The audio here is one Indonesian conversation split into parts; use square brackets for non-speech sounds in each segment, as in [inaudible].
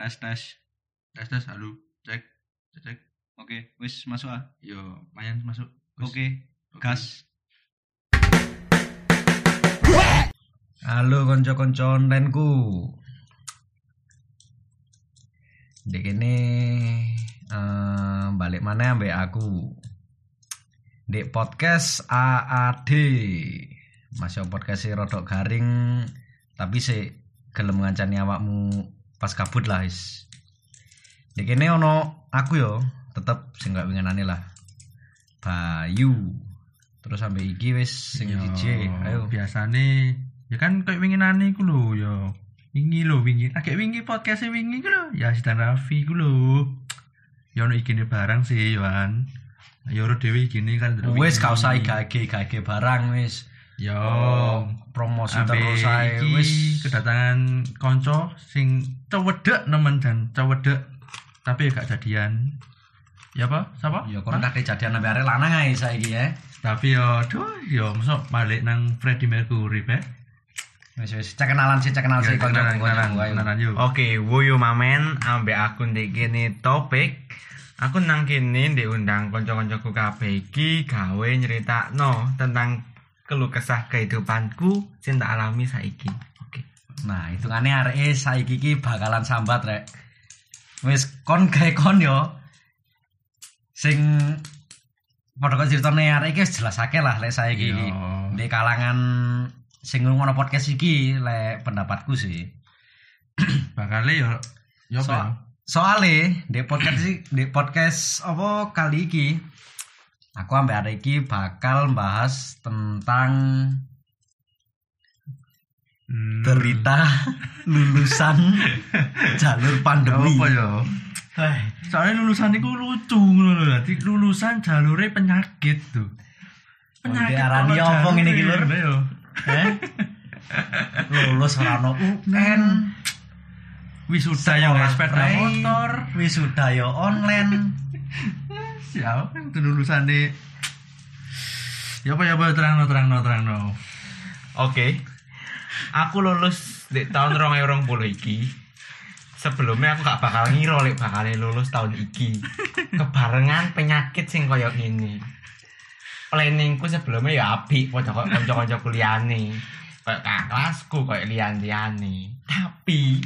tes tes tes tes halo. Cek cek cek oke wis masuk ah. Yo mayan masuk. Oke Oke. gas. Halo konco-konco onlineku. Dek ini eh, balik mana ambek aku. Dek podcast AAD. Masih podcast sih rodok garing tapi sih gelem ngancani awakmu pas kabut lah is. Dek ini ono aku yo tetep sing gak winginane lah. Bayu. Terus sampai iki wis sing DJ. Ayo. biasane ya kan kayak winginane iku lho yo wingi lho wingi agak wingi podcast wingi iku lho ya si Raffi iku lho ya ono ikine barang sih Yohan ya ora dhewe ikine kan Wis gak usah igage-igage barang wis. yo promosi Ambe terus iki wis kedatangan konco sing cewedek nemen dan cewedek tapi ya gak jadian ya apa siapa ya kon kate jadian ambek arek lanang ae saiki ya. tapi yo aduh yo masuk balik nang Freddie Mercury be Wis wis cek kenalan sih cek sih Ya, kenalan, ayo. kenalan yuk. Oke, wuyu mamen ambek aku ndek kene topik. Aku nang kene diundang kanca-kancaku kabeh iki gawe nyeritakno tentang keluh kesah kehidupanku sing tak alami saiki. Oke. Nah, hitungane areke saiki iki bakalan sambat rek. Wis kon gawe kon yo. Sing padha kok ceritane arek iki wis jelas akeh lah lek saiki iki. Di kalangan sing ngono podcast iki lek pendapatku sih. [clears throat] bakal yo yo So- soale di podcast di podcast apa kali iki aku ambek hari iki bakal bahas tentang Hmm. berita lulusan [laughs] jalur pandemi. apa yo Eh, soalnya lulusan itu lucu ngono dadi lulusan jalure penyakit tuh diarani ono apa ngene iki, Lur? yo. eh? Lulus ora ono UN, wisuda yang sepeda motor wisuda yo online. [laughs] siapa itu lulusan di ya apa ya apa terang no terang no terang no Oke. Aku lulus di tahun 2020 iki. Sebelumnya aku gak bakal ngira lek bakal lulus tahun iki. Kebarengan penyakit sing koyo gini. Planningku sebelumnya ya apik padha kok kanca-kanca kuliahane. Kayak kak kelasku kayak lian-liane. Tapi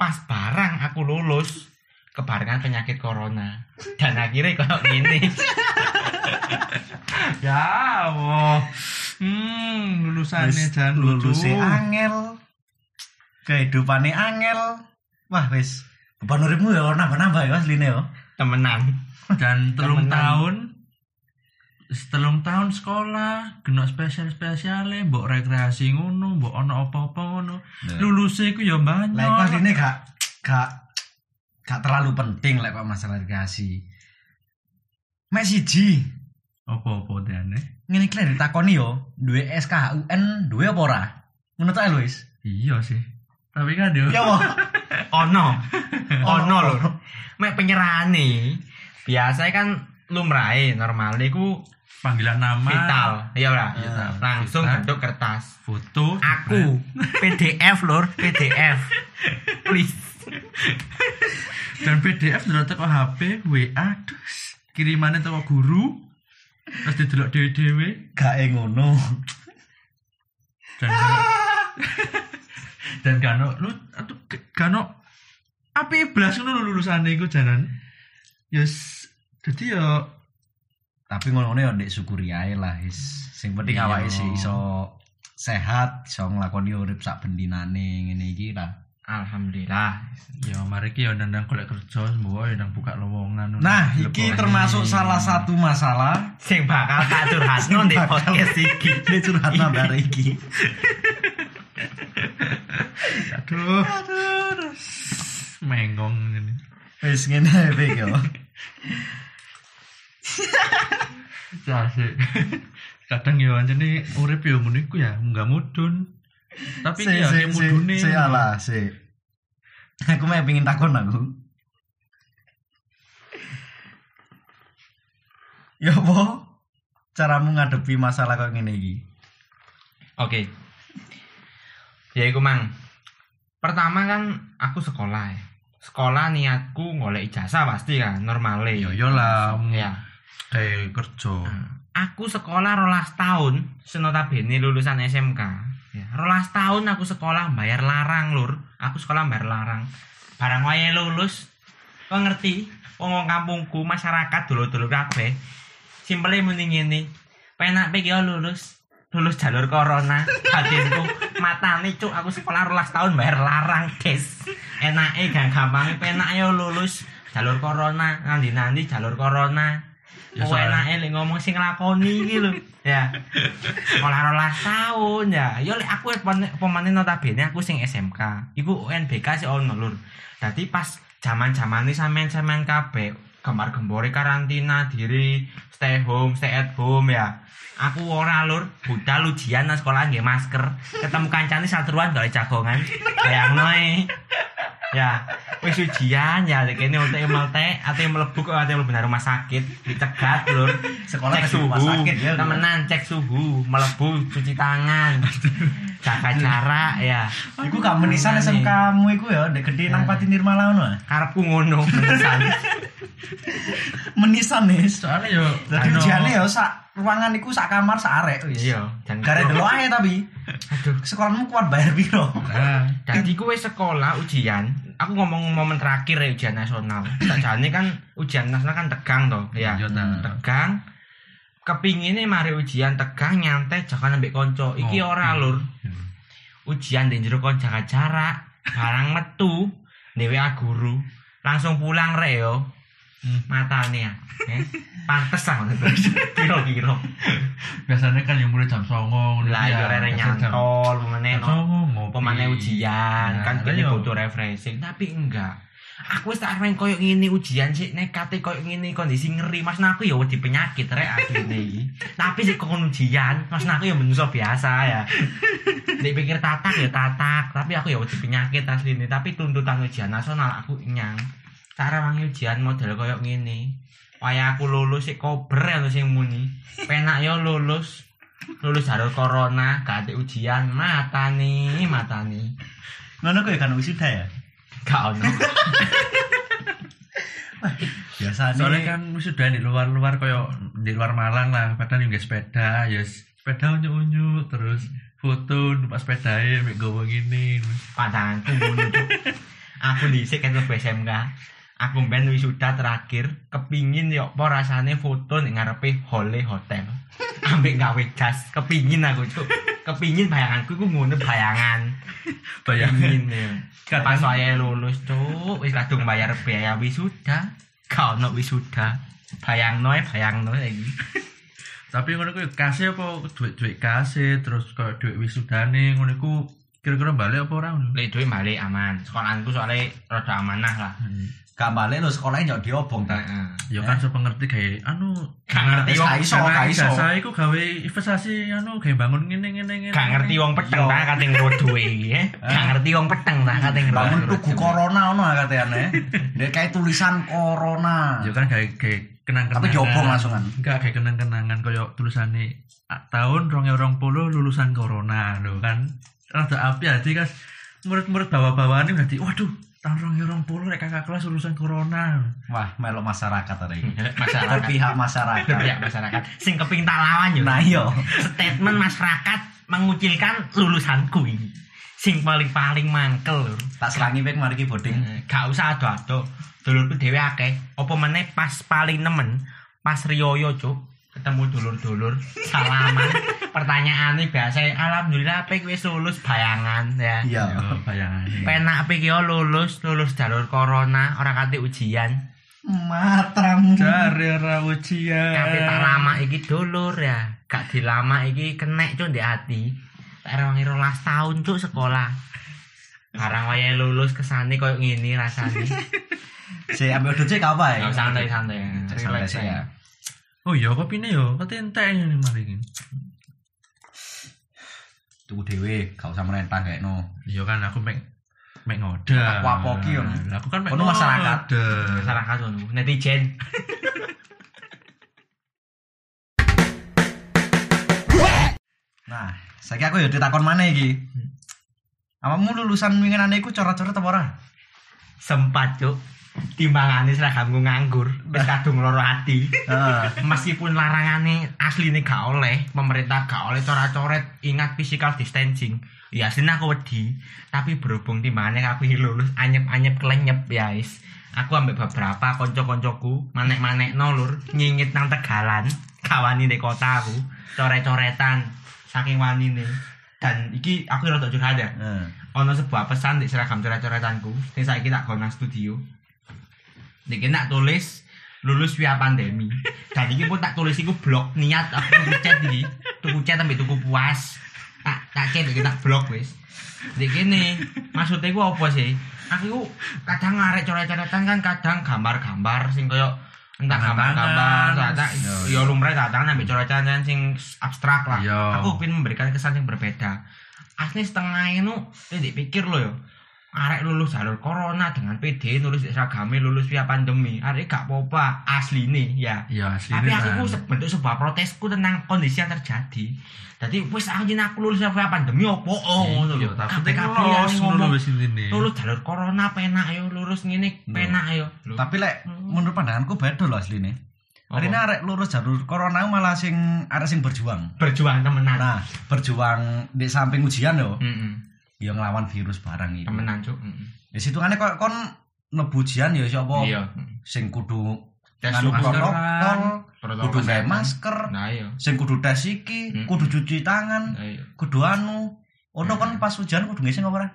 pas barang aku lulus kebarengan penyakit corona. Dan akhirnya kayak gini [laughs] ya Allah. Hmm lulusannya jangan lucu. lulusnya angel. Kehidupane angel. Wah, wis. Beban uripmu ya nambah-nambah ya asline yo. temenan. Dan telung Temenan. tahun. Telung tahun sekolah kena spesial spesial mbok rekreasi ngono mbok ono apa-apa ngono. Lulusnya iku ya banyak. Lah asline gak gak gak terlalu penting lek kok masalah rekreasi. Mek siji, apa-apa dene ngene iki ditakoni yo, duwe SKUN, duwe apa ora? Ngono ta Luis? iya sih. Tapi kan yo. Ya apa? [laughs] ono. Ono lho. Mek penyerahane biasanya kan lumrahe normal. Niku panggilan nama. vital. Iya ora? Vital. langsung Vital. bentuk kertas. Foto aku. PDF lur. PDF [laughs] please dan PDF dulu teko HP WA terus kirimannya teko guru terus didelok dewe-dewe Gak e ngono. dan [laughs] dan gano lu aduh gano api belas ngono lho lulusane iku janan yes jadi ya Tapi ngono-ngono ya ndek syukuri ae lah, is. Sing penting Iya. awake sih iso sehat, iso nglakoni urip sak bendinane ngene iki lah. Alhamdulillah. Ya mari ki ya ndang golek kerja semua ya ndang buka lowongan. Nah, iki termasuk salah satu masalah. Sing bakal tak curhatno di podcast iki. [laughs] Ini curhat nambah iki. aduh. Menggong ini Wis ngene ae yo. ya sih kadang ya aja nih urip ya ngono iku ya nggak mudun tapi Si, ya si, si, mudune si, alah, si. Aku mau pengen takon aku. Ya apa? Caramu ngadepi masalah kok ngene iki? Oke. Ya iku mang. Pertama kan aku sekolah ya. sekolah niatku golek ijazah pasti kan normale. Yo yo lah. Ya. Kayak kerja. Aku sekolah rolas tahun, senotabene lulusan SMK. Ya, rolas tahun aku sekolah bayar larang, Lur. Aku sekolah bayar larang. Barang wayahe lulus, kok ngerti? Wong kampungku, masyarakat dulu-dulu kabeh. Simpele muni ngene. Penak yo lulus. Lulus jalur corona. Batinku matane cuk aku sekolah rolas tahun bayar larang, Des. Enake gak gampang penak yo lulus jalur corona. Nanti-nanti jalur corona. Ya, Ya enake lek ngomong sing nglakoni iki lho. Ya. Sekolah rolas tahun ya. Lek aku pemane notabene aku sing SMK. Iku UNBK sih ono lur. Dadi pas zaman-zamane sampean-sampean kabeh gambar gembore karantina diri stay home stay at home ya aku ora lur budal ujian nang sekolah nggih masker ketemu kancane satruan gak jagongan bayangno ae. Ya wis ujian ya kene utek melte ate mlebu kok ate mlebu nang rumah sakit dicegat lur Sekolah cek suhu sakit ya. temenan cek suhu mlebu cuci tangan jaga jarak ya Iku gak menisan SMK-mu iku ya, ndek gede nang Pati Nirmala ngono. ah. karepku ngono menisan Menisan nih. Soalnya yo Dadi anu- ujiane ya sak ruangan iku sak kamar sak arek iya Gare delok ae tapi. Aduh Sekolahmu kuat bayar piro? Nah, Jadi gue sekolah ujian, aku ngomong momen terakhir ya ujian nasional. Sajane kan ujian nasional kan tegang toh, ya. Iya. Tegang. Kepinginnya mari ujian tegang nyantai jangan ambek konco. Iki Oh, ora lur. Ujian di jero kon jaga jarak, barang metu, dewe guru. Langsung pulang rek yo. Hmm. Matane ya. Eh, pantes lah. Kira-kira. biasanya kan yang mulai jam songo ngono Lah ya. jam- nyantol no. songo pemane ujian Nah, kan lah kene butuh refreshing tapi enggak aku wis tak areng koyo ngene ujian sih nekate koyo ngene kondisi ngeri mas aku ya wedi penyakit rek asline iki tapi sik kon ujian mas aku ya manusia biasa ya nek pikir tatak ya tatak tapi aku ya wedi penyakit asline tapi tuntutan ujian nasional aku nyang cara wangi ujian model koyo ngene Waya aku lulus sik kober ya sing muni. Penak yo lulus. Lulus jalur corona, gak ada ujian, matani, matani. Ngono kok ya kan wisuda ya. Gak ono. [laughs] Biasane Soalnya kan sudah di luar-luar koyo di luar Malang lah, padahal yang sepeda, ya sepeda unyu-unyu terus foto numpak sepedae mek gowo gini. Padanganku ngono. Aku dhisik kan SMK. Aku ben wisuda terakhir kepingin yo apa rasane foto ning ngarepe hole hotel. [laughs] Ambek gawe jas, kepingin aku cuk. Kepingin bayanganku ku ngono bayangan. Bayangin ya. Pas saya lulus cuk, wis kadung bayar biaya wisuda. Gak ono wisuda. Bayangno ae bayangno iki. [laughs] Tapi ngono kuwi kasih apa duit-duit kasih terus koyo duit wisudane ngono iku kira-kira balik apa ora ngono? Lek duwe balik aman. Sekolahanku soalnya rada amanah lah. gak balik lo sekolahnya njok diobong ta. Heeh. Ya kan sepengerti kayak anu Gak ngerti wong iso, gak iso. ijazah iku gawe investasi anu gawe bangun ngene ngene ngene. Gak ngerti wong peteng ta kate ngrot duwe iki [laughs] ya. Gak ngerti wong peteng ta kate ngrot. Bangun tugu corona ono katanya. Ndek kayak tulisan corona. Ya kan kayak kayak kenang-kenangan. Tapi diobong langsungan. Enggak kayak kenang-kenangan koyo tulisane ah, tahun 2020 lulusan corona lho kan. Rada api hati kan murid-murid bawa-bawaan ini berarti waduh tahun 2020 rek kakak kelas lulusan corona. Wah, melok masyarakat tadi. masyarakat. Pihak masyarakat. [laughs] Pihak masyarakat. Sing keping tak lawan yo. Nah, iya. Statement masyarakat mengucilkan lulusanku ini. Sing paling-paling mangkel lur. Tak selangi pek mari ki boding. Eh, Gak usah ado-ado. Dulurku dhewe akeh. Apa meneh pas paling nemen pas riyoyo cuk. Ketemu dulur-dulur salaman. [laughs] Pertanyaane biasa alhamdulillah apik wis lulus bayangan ya. Iya. Ya bayangane. Penak apik yo lulus, lulus jalur corona, ora kate ujian. Matram. Cari ora ujian. Tapi tak lama iki dulur ya. Gak dilama iki kenek cuk ndek ati. Tak rewangi rolas tahun cuk sekolah. Barang wayahe lulus kesane koyo ngene rasane. Saya ambil dulu cek apa ya? Ya santai-santai. Santai Relax sih ya. Ya. Oh iya kopine yo, kate entek ini mari iki. Tuku dhewe, gak usah merentah kayak no. Iya kan aku mek mek ngoda. Aku apoki, yo. Lah, Aku kan mek Ono masyarakat. ngoda. Masyarakat ngono, netizen. [laughs] Nah, saiki aku ya ditakon mana iki? Apamu lulusan winginane iku coret-coret apa ora? sempat cuk timbangane seragamku nganggur. Wis kadung loro ati. Meskipun larangane asline gak oleh pemerintah gak oleh coret-coret ingat physical distancing. Ya asline aku wedi. Tapi berhubung timbangane aku lulus anyep-anyep klenyep ya is aku ambek beberapa konco-koncoku manek-manek lur nyingit nang tegalan kawani di kota aku. Coret-coretan saking wanine. Dan iki aku rada curhat ya. Heeh. ono sebuah pesan di seragam coret-coretanku sing saiki tak nang studio Niki nak tulis lulus via pandemi. Dan iki pun tak tulis iku blog niat aku tuku chat iki. Tuku chat sampai tuku puas. Tak tak chat iki tak blog wis. Nek kene maksudnya iku apa sih? Aku kadang ngarek coret-coretan kan kadang gambar-gambar sing koyo entah gambar-gambar, Yo, ya lumrah kadang ambek coret-coretan sing abstrak lah. Yo. Aku pengen memberikan kesan yang berbeda. Asli setengah itu, ini pikir lo yo. Arek lulus jalur corona dengan PD nulis di seragame lulus via pandemi. Arek gak apa-apa asline ya. iya asli Tapi aku ku bentuk sebuah protesku tentang kondisi yang terjadi. Jadi wis anjing aku lulus via pandemi opo oh ngono iya lho. tapi ngono ngomong wis intine lulus jalur corona penak yo, lulus ngene No. penak yo. Lho, Tapi lek Hmm. menurut pandanganku beda loh asline. Hari ini arek lurus jalur corona malah sing arek sing berjuang. berjuang temenan. Nah, berjuang di samping ujian yo, Heeh. Ya ngelawan virus barang itu. Temenan cuk. Heeh. Ya situ kan kok kon mlebu ujian ya sapa Iya. sing kudu nganu protokol, Protokol kudu gawe masker, Nah iya. sing kudu tes iki, Mm. kudu cuci tangan, Nah iya. kudu anu. Ono kan pas ujian kudu ngising apa ora?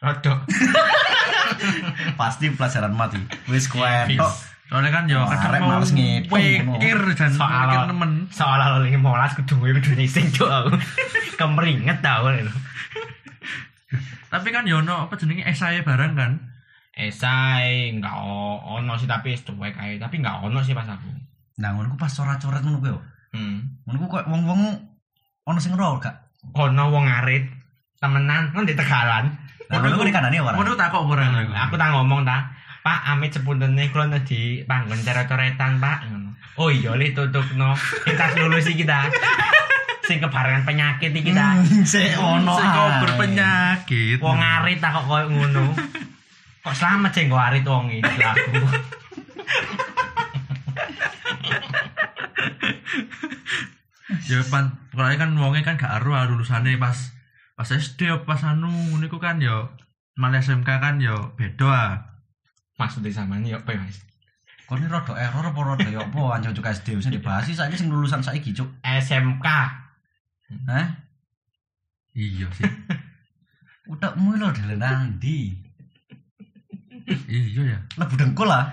Rodok. [laughs] Pasti pelajaran mati. Wis kuetok. soalnya kan yo kadang mau pikir dan Soal- temen Seolah olah lagi molas kudu kudu nising cuk [laughs] aku. Kemeringet tau lho. Tapi kan yo ono apa jenenge esai barang kan Esai enggak ono sih tapi cuek ae, tapi enggak ono sih pas aku. Nah, ngono ku pas coret-coret ngono ku yo. Hmm. Ngono ku kok wong-wong ono sing ngerol gak? Ono wong ngarit temenan kan di Tegalan. Nah, ngono ku dikandani ora? Ngono tak kok iku. Aku tak ngomong ta, Pak amit sepuntene kula di panggon coret-coretan, Pak. Oh iya li tutupno. Kita lulus iki ta. Sing kebarengan penyakit iki ta. Sik ono. Sing kok ae. berpenyakit. Wong ngarit tak kok koyo ngono. Kok selamat sih nggo arit wong iki aku. Ya pan kalau kan wonge kan gak aru lulusane pas pas SD pas anu niku kan yo malah SMK kan yo beda ah. Maksudnya sama ini apa ya, Mas? Kok ini rada error apa rada ya apa anjing cuk SD wis dibahas sih saiki sing lulusan saiki cuk. SMK. Hah? Iya sih. [laughs] Utekmu lho delen nandi. iya ya. Lebu dengkul lah.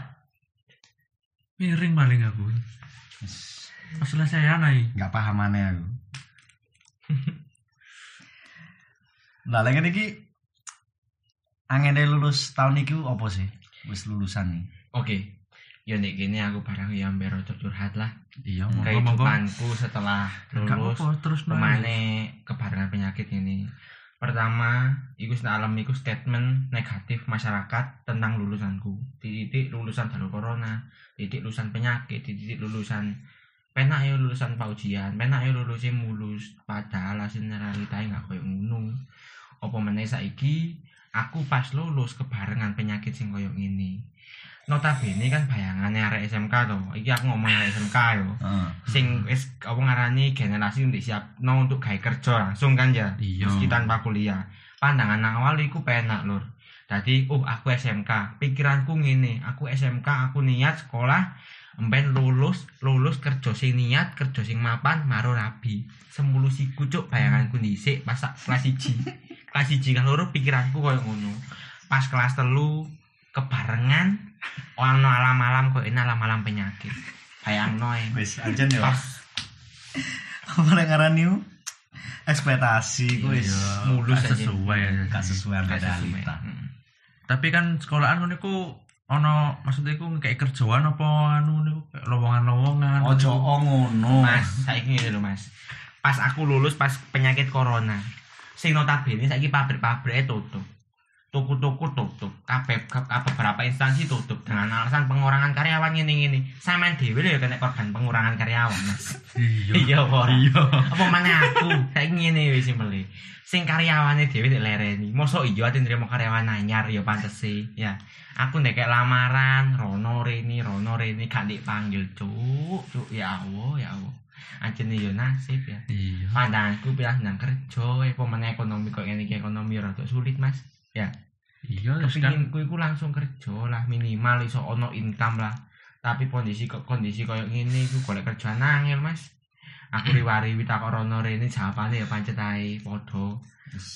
Miring paling aku. Pas selesai nai. Enggak paham aneh aku. [laughs] Lah lagi iki angene lulus tahun iki apa sih? Wis lulusan nih. Oke. Ya nek gini aku barang ya mbak rada curhat lah. Iya monggo monggo. Kehidupanku setelah Gak lulus. terus. Pemane kebarengan penyakit ini. Pertama, iku alam iku statement negatif masyarakat tentang lulusanku. Titik lulusan jalur corona, titik lulusan penyakit, titik lulusan penak ya lulusan paujian, penak ya lulusnya mulus. Padahal hasilnya realita nggak koyo ngono. Apa meneh saiki aku pas lulus kebarengan penyakit sing koyo ngene. Notabene kan bayangannya arek SMK to. Iki aku ngomong arek SMK yo. Heeh. sing wis apa ngarani generasi untuk siap no untuk gawe kerja langsung kan ya? Iya. meski tanpa kuliah. Pandangan awal iku penak lur. Dadi oh aku SMK pikiranku ngene aku SMK aku niat sekolah emben lulus lulus kerja sing niat kerja sing mapan maro rabi. Semulu siku cuk bayanganku dhisik pas kelas 1 [laughs] kelas 1 kan loro pikiranku koyo ngono. Pas kelas telu kebarengan ono alam-alam kok ini alam-alam penyakit bayangno ae Wis anjen yo. pas Apa lek ngarani ku? ekspektasi ku wis Iya, mulus aja. sesuai aja. gak sesuai realita. Mm. Tapi kan sekolahan ngono iku ono maksudnya iku kayak kerjaan apa anu niku kayak lowongan-lowongan. Ojo niku. ngono. Mas, saiki ngene lho Mas. Pas aku lulus pas penyakit corona. Sing notabene saiki pabrik-pabrike tutup. toko-toko tutup, kabeh ke- beberapa instansi tutup dengan alasan pengurangan karyawan ini ini. Dhewe lho ya kena korban pengurangan karyawan, Mas. Iya. Iya apa ora? Iya. Apa aku? Saiki ngene wis simpele. Sing karyawane dhewe nek lereni. Mosok iya ati nrimo karyawan anyar ya pantese, ya. Aku ndek kayak lamaran, rono rene, rono rene gak dipanggil, cuk. Cuk, ya Allah, ya Allah. Anjene yo nasib ya. Iya. Pandanganku pilih nang kerja, apa meneh ekonomi kok ngene iki ekonomi rada sulit, Mas. Iya, terus kan iku langsung kerja lah minimal iso ono income lah. Tapi kondisi kok kondisi koyo ngene iku golek kerjaan angel, Mas. Aku [clears throat] riwari takok rono rene jawabane ya pancet ae padha.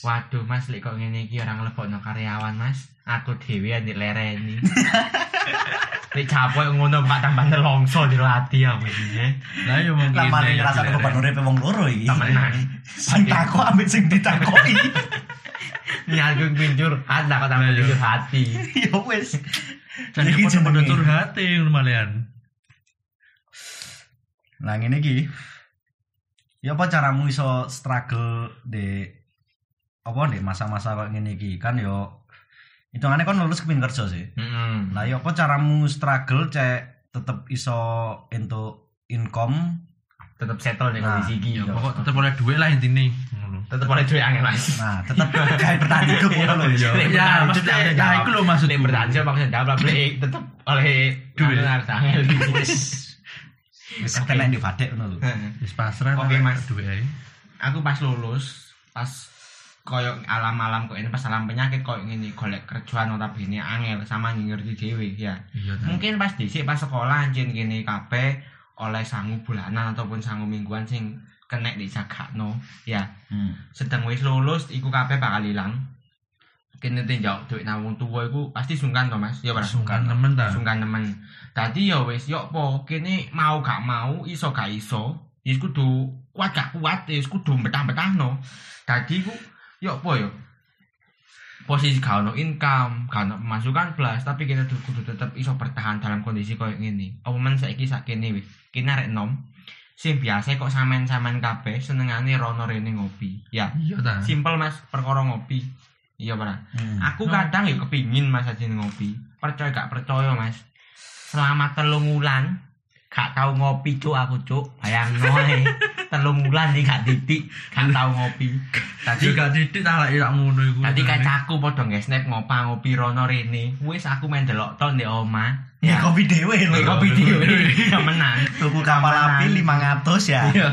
Waduh, Mas, lek kok ngene iki ora nglebokno karyawan, Mas. Aku dhewe yang dilereni. [laughs] Lek capek ngono Pak tambah nelongso di ati aku iki. lah yo mungkin. Lah mari ya, ya. beban uripe wong loro iki. Temenan. Sing takok ambek sing ditakoki. [laughs] Nyarku pinjur, ada kok tambah pinjur hati. [laughs] Ya wis. Jadi Iki curhat ngono malian. Lah ngene iki. Ya apa caramu iso struggle di apa di masa-masa kok ngene iki kan yo hitungannya kan lulus kepin kerja sih. Heeh. Lah ya apa caramu struggle cek tetep iso untuk income Tetep settle nih Nah, iki. Ya yo. pokok tetep oleh duit lah intine. Ngono. tetep oleh duit angel mas nah tetep [laughs] [laughs] kayak bertahan hidup Iya. Lek Ya, bertahan maksudnya, ya, jawab. iku lho maksudku. Lek bertahan hidup maksudnya jawab beli tetep oleh Duit. harus [laughs] wis wis kena di vadek ngono lho. Wis pasrah Oke, Mas. duit ae. aku pas lulus pas koyo alam-alam kok ini pas alam penyakit koyo ngene golek kerjaan notabene angel sama ngerti dhewe ya Iya. ta. mungkin pas dhisik pas sekolah anjing kene kabeh oleh sangu bulanan ataupun sangu mingguan sing kena dijagakno ya. Hmm. sedang wis lulus iku kabeh bakal ilang. Kene tinjau duit nang wong tuwa iku pasti sungkan to Mas? Ya ora? Sungkan temen ta. sungkan nemen dadi ya wis yo apa? Kene mau gak mau iso gak iso wis kudu kuat gak kuat wis kudu betah-betahno dadi ku yo apa yo posisi gak ono income gak ono pemasukan blas tapi kita kudu, tetep iso bertahan dalam kondisi koyo ngene. Apa men saiki sakene wis kene arek nom sing biasa kok sampean-sampean kabeh senengane rono rene ngopi. Ya Iya ta. simpel mas perkara ngopi. Iya ora? Hmm. aku kadang ya kepingin mas aja ngopi. Percaya gak percaya mas? Selama telung wulan gak tau ngopi cuk aku cuk bayang ae [laughs] telung wulan nih gak titik gak tau ngopi tadi Juga titik tak lek rak ngono iku. tadi kacaku padha nge snap ngopa ngopi rono rene wis aku main delok to ndek oma Ya kopi dhewe lho. Kopi dhewe [laughs] [laughs] ya menang Tuku kapal api 500 ya. iya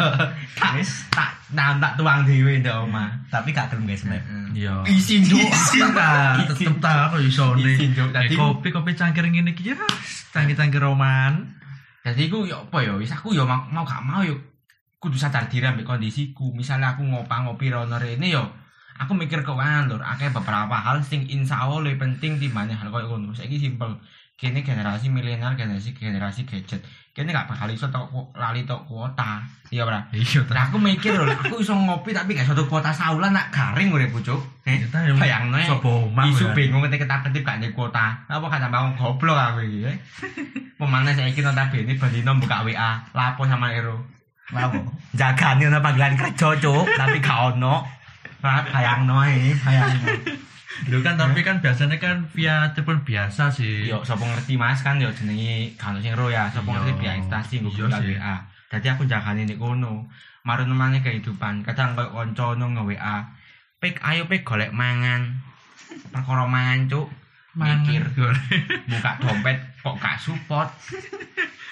tak tak nah, tak tuang dhewe ndek oma Tapi gak gelem guys snap. Iya. isin cuk Isin ta, tetep ta kok iso ne. Isin, Cuk. Dadi Eh, kopi kopi cangkir ngene iki ya. Cangkir-cangkir roman. Jadi aku ya apa ya wis aku ya mau, mau gak mau ya kudu sadar diri ambek kondisiku. Misalnya aku ngopa ngopi rono rene ya aku mikir keuangan lur, akeh beberapa hal sing insya Allah lebih penting timbangnya hal koyo ngono. Saiki simpel. Kini generasi milenial, generasi generasi gadget. Kini gak bakal iso tok lali tok kuota. Iya, Bra. Iya. Nah, aku mikir lho, aku iso ngopi tapi gak iso tok kuota saulan nak garing urip Cuk. Eh, ya. bayangno ya. Sopo omah Isu bingung ketika kita ketip gak nyek kuota. Apa kan tambah goblok aku iki. eh. [laughs] Pemane saiki notabene Bandino buka WA, lapo sama Ero. Lapo? Jagane ono panggilan kerja, Cuk, tapi gak ono. Bayangno ae, bayangno. [laughs] Lho kan tapi kan biasanya kan via telepon biasa sih. Yo, sapa ngerti Mas kan yo jenenge kan sing ro ya, sapa Iya. ngerti via instansi nggo Iya. WA. Dadi aku jagane nek kono. Marun nemane kehidupan, kadang koyo kanca ono nge-WA. Pik, ayo pik golek mangan. Perkara mangan, Cuk. Mikir. buka dompet kok gak support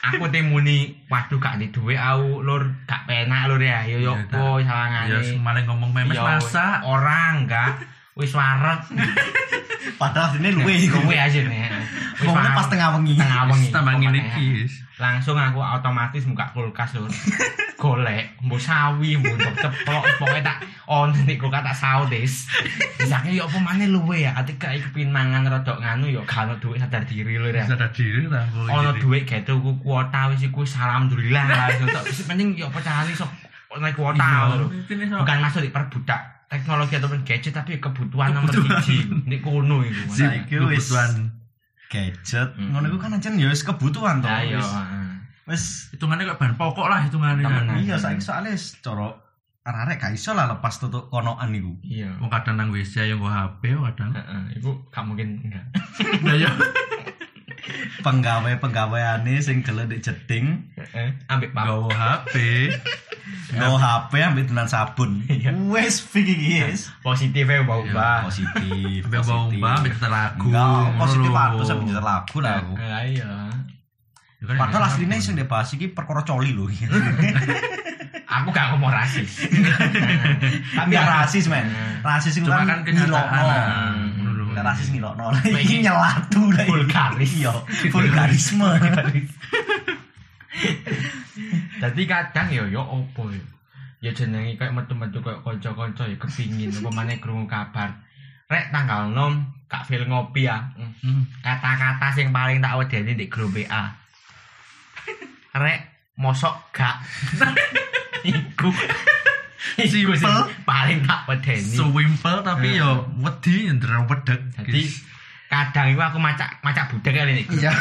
aku teh muni waduh gak di duwe au lur gak penak lur ya yo yo Iya, po Ya sawangane semaling ngomong memes Yo, masak. orang enggak wis wareg. [laughs] Padahal sini luwe iku. kowe aja nih Wis pas tengah wengi. tengah wengi. Tambah ngene iki. langsung aku otomatis buka kulkas lur [laughs] golek mbok sawi mbok ceplok pokoknya tak on nek kulkas tak saudes bisane yo apa maneh luwe ya? Ketika iki kepin mangan rodok nganu yo gak ono duit sadar diri lur ya Sadar diri kok ono duit kayak tuku kuota wis iku alhamdulillah. Lah [laughs] Wis penting yo apa carane sok naik kuota Iya, lho. bukan masuk di perbudak teknologi ataupun gadget tapi kebutuhan nomor Kebutuhan. siji di kono iku Saiki wis kebutuhan. gadget. Mm. Ngono iku kan ancen ya wis kebutuhan to. ayo Wis- Wis hitungannya kok bahan pokok lah hitungannya iya saiki soalnya wis cara arek gak iso lah lepas tutuk konoan iku. Iya. Wong kadang nang WC ayo nggo HP kadang. Heeh, iku gak mungkin enggak. [laughs] Lah yo. Penggawe-penggaweane sing gelem dik jeding, Heeh, ambek HP. [laughs] nggo HP ambek tenan sabun. [laughs] Iya. Wes iki yes. Positif ya bau Iya, bah. Positif. [laughs] Sampai bau mbak, sampai nyetel lagu. Positif aku nyetel lagu lah aku. Lah iya. Ya kan Padahal ya, aslinya sing dibahas iki perkara coli lho. [laughs] Aku gak ngomong rasis. Tapi rasis men. Rasis itu kan kan kenyataan. lho. Nek rasis ngilokno. Nah, Iki ini nyelatu lah. vulgaris. Iya, vulgarisme. Jadi kadang ya yo opo yo. Ya jenenge kayak metu-metu kayak kanca-kanca ya kepingin apa maneh krungu kabar. Rek tanggal 6 gak feel ngopi ya. Hmm. Hmm. Kata-kata sing paling tak wedeni di grup WA. Rek mosok gak. [laughs] Iku. Simple. paling tak wedeni. Sewimple tapi yo wedi ndera wedek. Jadi kadang itu aku macak macak budek kali ini. Iya.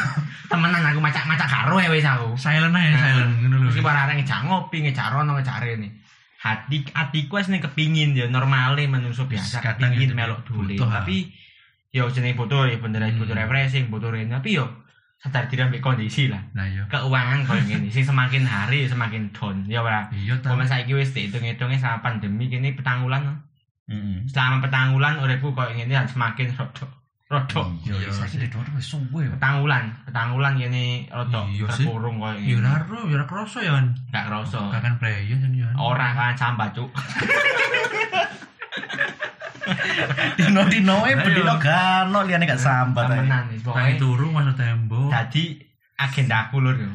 Temenan aku macak macak karo ya wis aku. silent aja silent ngono lho. Mesti para arek ngejak ngopi, ngejak rono, ngejak rene. Hati hatiku wis ning kepingin ya normale manungsa biasa kepingin itu melok dule. ah. Tapi yo jenenge butuh ya bener Hmm. butuh refreshing, butuh rene tapi yo sadar diri ambek kondisi lah. Nah yo. Keuangan koyo ngene sing semakin hari semakin down ya ora. Iya ta. Komen saiki wis dihitung-hitungnya sama pandemi kini petang wulan. no. Heeh. Selama petang wulan uripku koyo ngene dan semakin rodok rodok. Iya, Iya saiki sih. dhewe wis suwe. petang wulan petang wulan kene rodok Iya terkurung koyo Yo ngene. ora ro, yo ora kroso ya. Kan. Gak kroso. Kakan preyo jan yo. Ora kan sambat cuk. [laughs] Dino-dino e Ayo. bedino gano liyane gak sambat. ae. Temenan wis pokoke. turu masuk tembok. Dadi agendaku lur yo.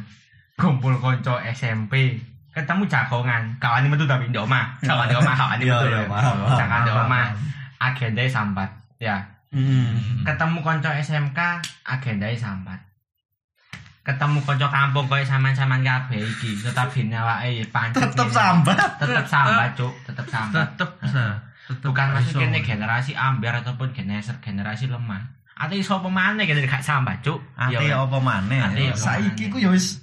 Kumpul konco SMP. Ketemu jagongan, kawani metu tapi ndok omah. Kawani di omah, kawani [laughs] Iya, metu iya, Jangan di omah. Agendanya sambat. Ya. Heeh. Ketemu konco SMK, agendanya sambat. Ketemu konco kampung koyo sampean-sampean kabeh iki, tetap bine awake ya pancet. Tetep sambat. Tetep sambat, Cuk. Tetep sambat. Tetep. Tetep bukan masih kene generasi ambiar ataupun generasi generasi lemah atau iso pemane kene gak sambat cuk Ate Iya, apa maneh? Ate apa Saiki maneh. ku ya wis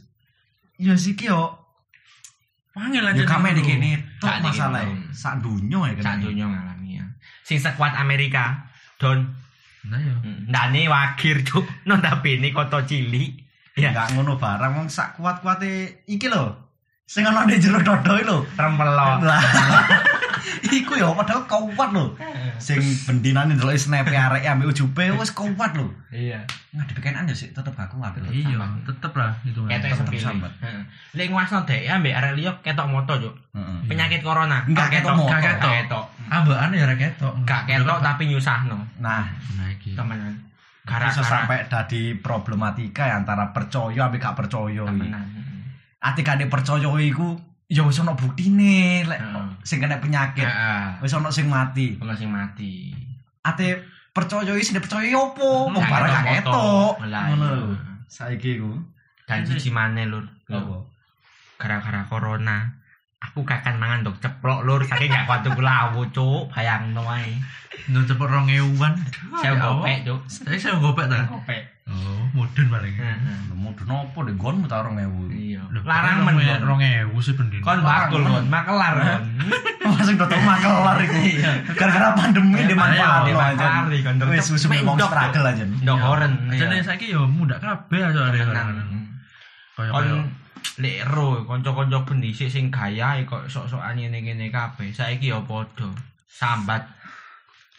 ya iki yo Wangil ya aja. kame di kene tok masalah sak dunyo ya sak kene. donya ngalami ya sing sekuat Amerika don Nah ndane wagir cuk. Notabene kota cilik. Ya. Enggak ngono barang. Wong sak kuat-kuate iki lho. Sing ana di jero dodo iki lho. Lah. [laughs] Iku ya padahal kuat lho. Sing bendinane ndelok snap arek ambek ujube wis kuat lho. iya Ngadepi kenan ya sik tetep aku apik lho. Iya, tetep lah itu. ketok sambat. Heeh. lek nguasno dhek ambek arek liya ketok moto Heeh. penyakit corona Enggak Gak ketok moto. gak Gak ketok ketok. Ambaan ya ketok. gak ketok tapi nyusahno Nah, Nah iki. temenan bisa gara-gara sampai dadi problematika ya antara percaya ambek gak percaya iki. temenan Ati kane percaya iku ya wis ana buktine lek Heeh. sing kena penyakit. Heeh. Wis ana sing mati. ono sing mati Ate percaya iki sing percaya ya opo? Wong Gak barang gak ketok. Ngono iya. lho. Saiki iku. dan siji maneh lur Apa? gara-gara corona aku kakan mangan dok ceplok lur saking gak kuat tuku lawu cuk bayangno ae Nang cepet 2000-an. saya Ya gopek cuk Saya saya gopek ta. gopek Oh, mudun paling. Heeh. Mudun opo deh gonmu ta 2000. iya larang men rong kon. ewu sih pendin. kon bakul kon makelar kon Masuk dotok makelar iku. Gara-gara pandemi Iya, di manfaat iya, makelar aja. Wis wis Mek wong struggle aja. ndok oren Jane saiki yo muda kabeh aja arek Tenan. Kaya kon lek ro kanca-kanca bendhisik sing gayahe kok sok-sokan ngene-ngene kabeh saiki ya padha sambat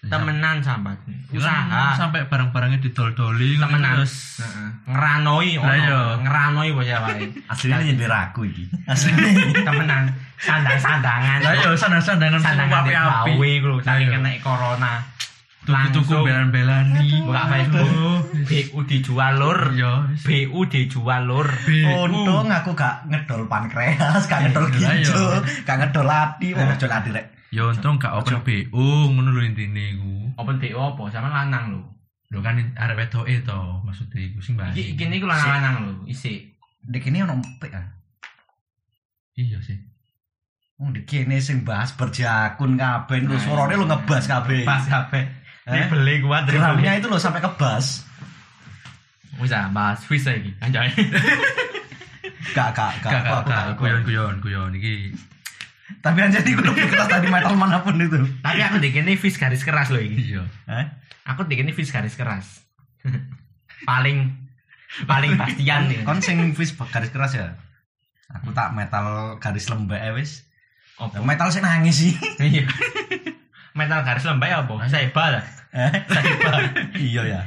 temenan sambat usaha usaha sampai barang-barangnya didol-doli temenan terus Heeh. ngeranoi Lah iya. ono ngeranoi bocah wae Aslinya nyindir aku iki. Aslinya. [laughs] temenan sandang-sandangan yo sandang-sandangan sandangan api-api. saking Iya. kena corona Tuku-tuku belan-belani. buka Facebook BU dijual lur Yo. BU dijual lur Untung aku gak ngedol pankreas, gak ngedol iya. ginjal, gak ngedol ati, wong ngedol ati rek. Yo untung gak open BU ngono lho intine iku. open BU apa sama lanang lho Lho kan arek wedoke to maksudnya iku sing bahas. iki iki niku lanang-lanang lho isi Dek ini ono empik ah. Iya sih. Wong dek kene sing bahas berjakun kabeh lho, Nah, suarane lho ngebas kabeh. pas kabeh Eh? Ini beli kuat dari Drumnya itu lho sampai kebas. Wis ah bahas Swiss lagi anjay Gak gak gak Gak aku gak aku gak gak ikut. guyon-guyon guyon iki. Tapi anjir iku lebih keras dari metal mana pun itu. Tapi aku dek ini fish garis keras loh ini. Iya. Hah? Aku dek ini fish garis keras. [laughs] paling paling pastian nih. Kon sing fish garis keras ya. Aku tak metal garis lembek ya wis. Apa? Metal sing nangis sih. Iya. Metal garis lembek apa? Saiba lah. Eh? Saiba. Iya ya.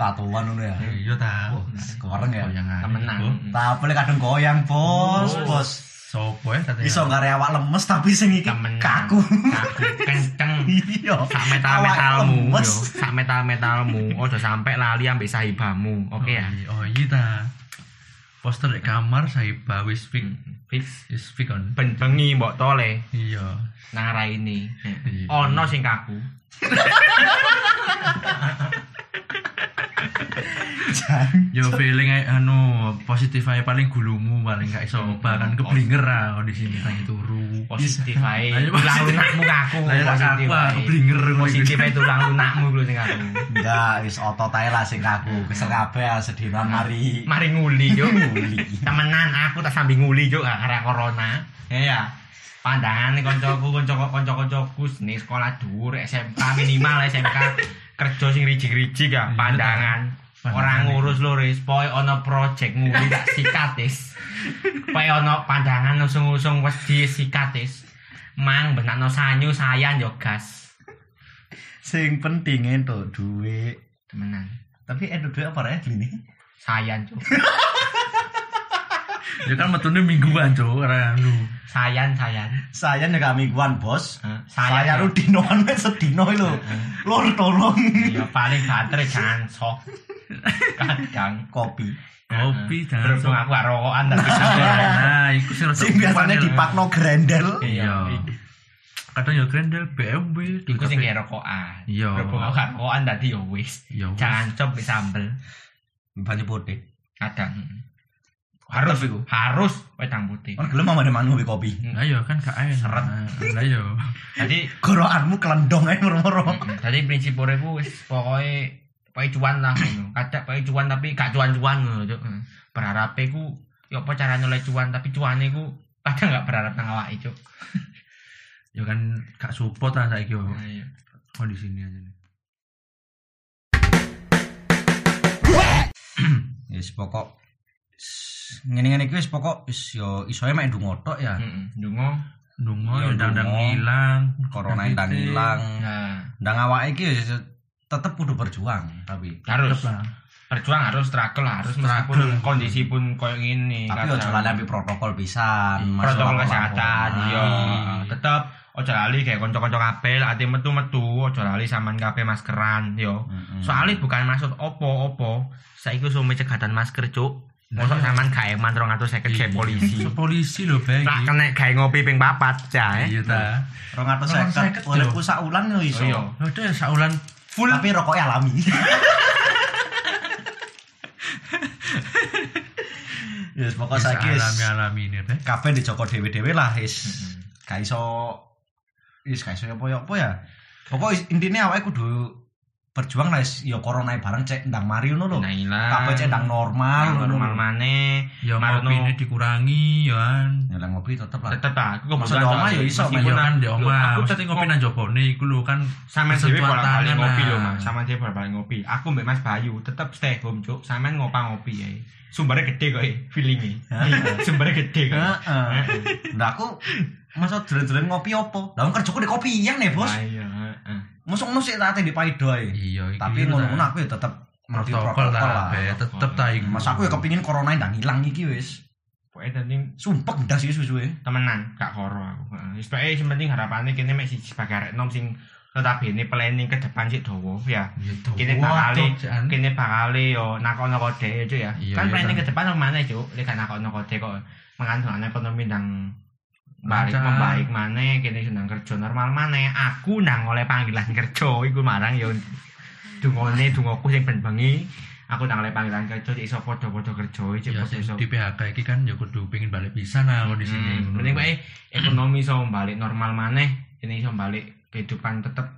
Tatuan ngono ya. Iya ta. Koreng ya. Temenan. Tak boleh kadang goyang, Bos. Bos. Sopo ya tadi. Iso ngare awak lemes tapi sing iki kaku. Kaku kenceng. [laughs] Iya. sak metal metalmu Awak yo lemes. sak metal metalmu ojo sampai lali ambek sahibamu oke ya Oh iya ta. Poster di kamar saya wis fix fix wis fix on. ben bengi mbok tole Iya. nang raine Iya. ono sing kaku [laughs] Yo feeling ae anu positif ae paling gulumu paling gak iso obah kan keblinger ah kondisi ini tangi turu. positif ae Ayo, tulang lunakmu kaku Lah ya positif aku ah, ae keblinger positif ae tulang lunakmu lho sing kaku Enggak, wis otot ae lah sing kaku. Kesel kabeh ah, sedinan mari mari nguli yo nguli. temenan aku tak sambil nguli yo gak karena corona ya ya pandangan nih koncoku koncoku konco koncoku nih sekolah dhuwur SMK minimal SMK kerja sing rijik-rijik ya Iya, pandangan. Orang ngurus lho ris ono project nguli tak [laughs] sikatis pokoke ono pandangan usung-usung wis disikatis mang benakno sanyu sayan yo gas. Sing penting entuk duit. temenan. Tapi entuk duit apa ya gini? sayan cuk [laughs] Ya kan metune mingguan cuk ora anu. sayan sayan Saya nek mingguan, Bos. Saya sayan yo. rudinoan wis sedino lho. Lur tolong Iya paling banter jangan sok kadang kopi. Kopi dan Berhubung aku gak rokokan tapi Nah, iku sing Sing biasanya kuat, dipakno grendel. Iya. Kadang ya grendel BMW. Iku sing kayak rokokan. Iya. Berhubung aku gak rokokan tadi ya wis. Ya wis. Jangan cop di sambel. Banyu putih. Kadang. Harus iku. harus wedang putih. Kon gelem mamane mangan ngopi kopi. Lah ya kan gak enak. Seret. Lah ya. Jadi Gorokanmu kelendong ae moro-moro. tadi prinsip uripku wis pokoke pokoke cuan lah ngono. Kadang pokoke cuan tapi gak cuan-cuan ngono. Berharap ku ya apa caranya oleh cuan tapi cuane ku kadang gak berharap nang awake, Cuk. [laughs] Ya kan gak support lah saiki yo. Iya. Kondisi ini aja nih. Wis [clears throat] pokok ngene-ngene iki wis pokok wis yo iso ae mek ndonga tok ya. Heeh. Ndonga. Dungo Ya, ya ndang dungo. ngilang, Corona ndang ilang. Nah, Ndang awake iki wis tetep kudu berjuang tapi harus Tetep lah. berjuang harus struggle harus meskipun Struggle. kondisi pun koyo ngene tapi ojo lali protokol pisan Iya, protokol kesehatan iya Ah. tetep ojo lali kayak kanca-kanca kabeh ati metu-metu ojo lali sampean kabeh maskeran yo Mm-mm. soalnya bukan maksud opo-opo saiki sume cegatan masker cuk mosok iya. sampean gawe eman 250 Iya. ke polisi So, polisi lho bae tak kena gawe ngopi ping papat jae Iya ta. 250 250 uripku sak wulan yo iso. Iya. Udah ya saulan full. Tapi rokoknya alami. [laughs] Yes, pokok Bisa saiki wis alami-alami ini deh. kabeh dijoko dhewe-dhewe lah wis. Gak iso wis gak iso apa ya apa ya. Pokok is- intine awake kudu berjuang lah wis ya corona bareng cek ndang mari ngono lho. nah ilang Kabeh cek ndang normal ngono normal maneh Ya Marono. ngopi ini dikurangi ya kan. Ya lah ngopi tetep lah. tetep aku Maksud di omah ya iso, meskipun kan di Loh, omah. aku tetep ngopi nang jopone iku lho kan Sampean dhewe Bersentuhan bolak balik tangan ngopi lho Mas. Sampean dhewe bolak balik ngopi. Aku mbek Mas Bayu tetep stay home, Cuk. Sampean ngopa ngopi ya. Sumbernya gede kok, feelingi. Sumbernya gede kok. Heeh. Nah aku masa dolen-dolen ngopi opo? Lah kerjaku di kopi yang nih, Bos. Ah, Iya, heeh. Mosok ngono sik tak di paido ae. Iya, Tapi ngono-ngono aku ya tetep ngerti protokol lah, tetep ta iku. Mas aku ya kepingin corona ndang ilang iki wis. Pokoknya tadi Sumpah ndas iki suwe. temenan, gak koro aku. Wis pokoke sing penting harapannya kene mek siji sebagai arek nom sing notabene planning ke depan sik dawa ya. Ya tuh. Kene Wah, bakal Cuk, jan. kene bakal yo nakono kode ya, Cuk ya. Iya, kan iya, planning ke depan mana Cuk? Lek gak nakono kode kok mengandung ekonomi ndang balik membaik mana kene sedang kerja. Normal mana aku nang oleh panggilan [laughs] kerja iku marang yo dungone dungoku sing ben bengi aku nang oleh panggilan kerja cek iso padha-padha kerja cek Ya iso di PHK iki kan ya kudu pengen balik pisan lah kondisi ini. Hmm, penting bae ekonomi iso balik normal maneh ini iso balik kehidupan tetep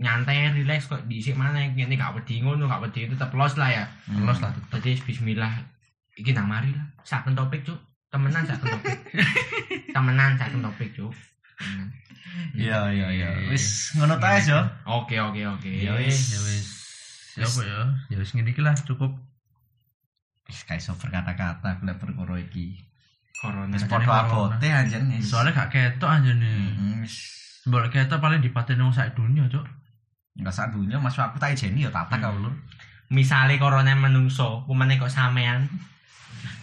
nyantai relax kok diisik maneh. Ini gak wedi ngono gak wedi tetep los lah ya. Los lah tetep. Tadi bismillah iki nang mari lah. Saken topik cuk temenan saken topik [laughs] temenan saken topik cuk Iya iya iya. Wis ngono ta yo. Oke oke oke. Ya wis. ya wis ya apa ya ya wis ngene iki lah cukup Wis gak iso berkata-kata lek perkara iki. Corona. Wis padha abote anjen wis. soalnya gak ketok anjene Mm, wis Mbok ketok paling dipateni wong sak dunia cuk enggak sak dunia masuk aku tak ijeni yo tata kau lho. Misale corona menungso, kumane kok sampean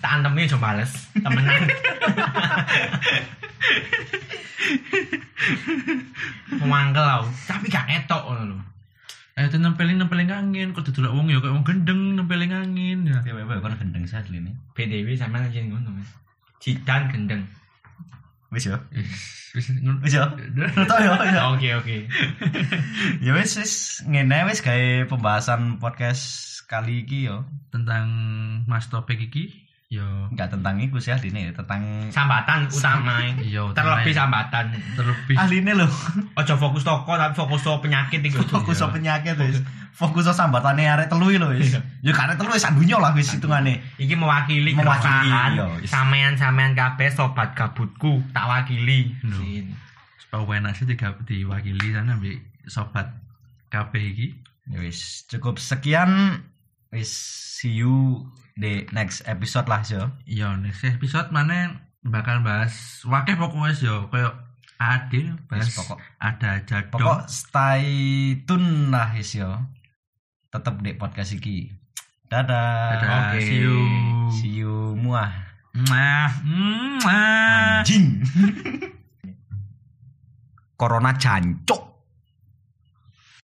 tak antemi aja bales, temenan. Mangkel aku, tapi gak etok ngono lho. eh itu nempelin nempelin angin kok duduk wong ya kayak wong gendeng nempelin angin ya Ya wewe kon gendeng sadli ini. BDW sampean aja ngono Mas. Jidan gendeng. Wis yo. wis yo. Ngono ta yo. yo. Oke oke. Ya wis wis ngene wis gawe pembahasan podcast kali iki yo. tentang mas topik iki yo Enggak tentang iku sih ahline tentang Sambatan utama. Iya, Terlebih sambatan. terlebih ahline lho. Ojo fokus toko tapi fokus to penyakit iku. Fokus sama penyakit wis. Fokus sama sambatane arek telu iki lho wis. Ya kan arek telu wis sandunya lah wis hitungane. Iki mewakili keresahan iya, wis. sampean-sampean kabeh sobat gabutku tak wakili. Supaya enak sih tiga diwakili sana ambil sobat KB iki Ya wis cukup sekian wis see you di next episode lah yo. Iya, next episode mana bakal bahas wakil pokoknya yo kayak adil bahas pokok ada aja pokok stay tune lah wis yo. Tetep di podcast iki. Dadah. Dadah, Oke. see you. See you muah. Mwah, mwah. Anjing. [laughs] Corona jancuk.